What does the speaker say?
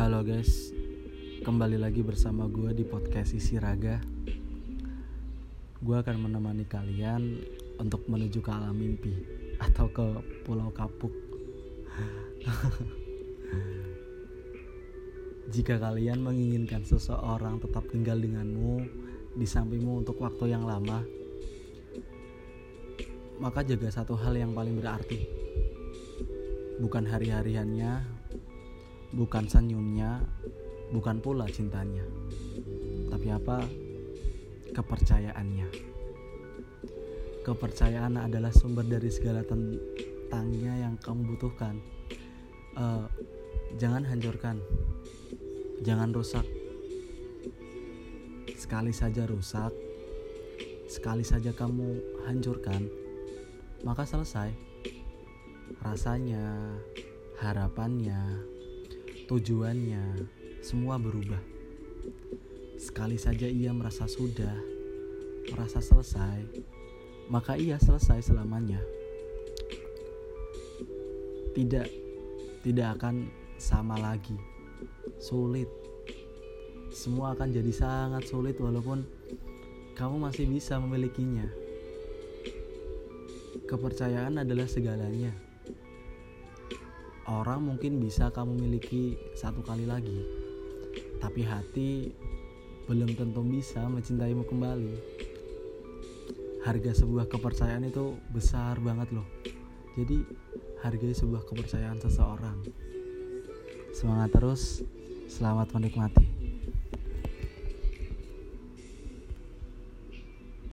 Halo guys, kembali lagi bersama gue di podcast Isi Raga. Gue akan menemani kalian untuk menuju ke alam mimpi atau ke Pulau Kapuk. Jika kalian menginginkan seseorang tetap tinggal denganmu di sampingmu untuk waktu yang lama, maka jaga satu hal yang paling berarti. Bukan hari-hariannya, bukan senyumnya, bukan pula cintanya, tapi apa? Kepercayaannya. Kepercayaan adalah sumber dari segala tentangnya yang kamu butuhkan. Uh, jangan hancurkan, jangan rusak. Sekali saja rusak, sekali saja kamu hancurkan, maka selesai. Rasanya, harapannya, Tujuannya, semua berubah. Sekali saja ia merasa sudah, merasa selesai, maka ia selesai selamanya. Tidak, tidak akan sama lagi. Sulit. Semua akan jadi sangat sulit walaupun kamu masih bisa memilikinya. Kepercayaan adalah segalanya orang mungkin bisa kamu miliki satu kali lagi. Tapi hati belum tentu bisa mencintaimu kembali. Harga sebuah kepercayaan itu besar banget loh. Jadi hargai sebuah kepercayaan seseorang. Semangat terus selamat menikmati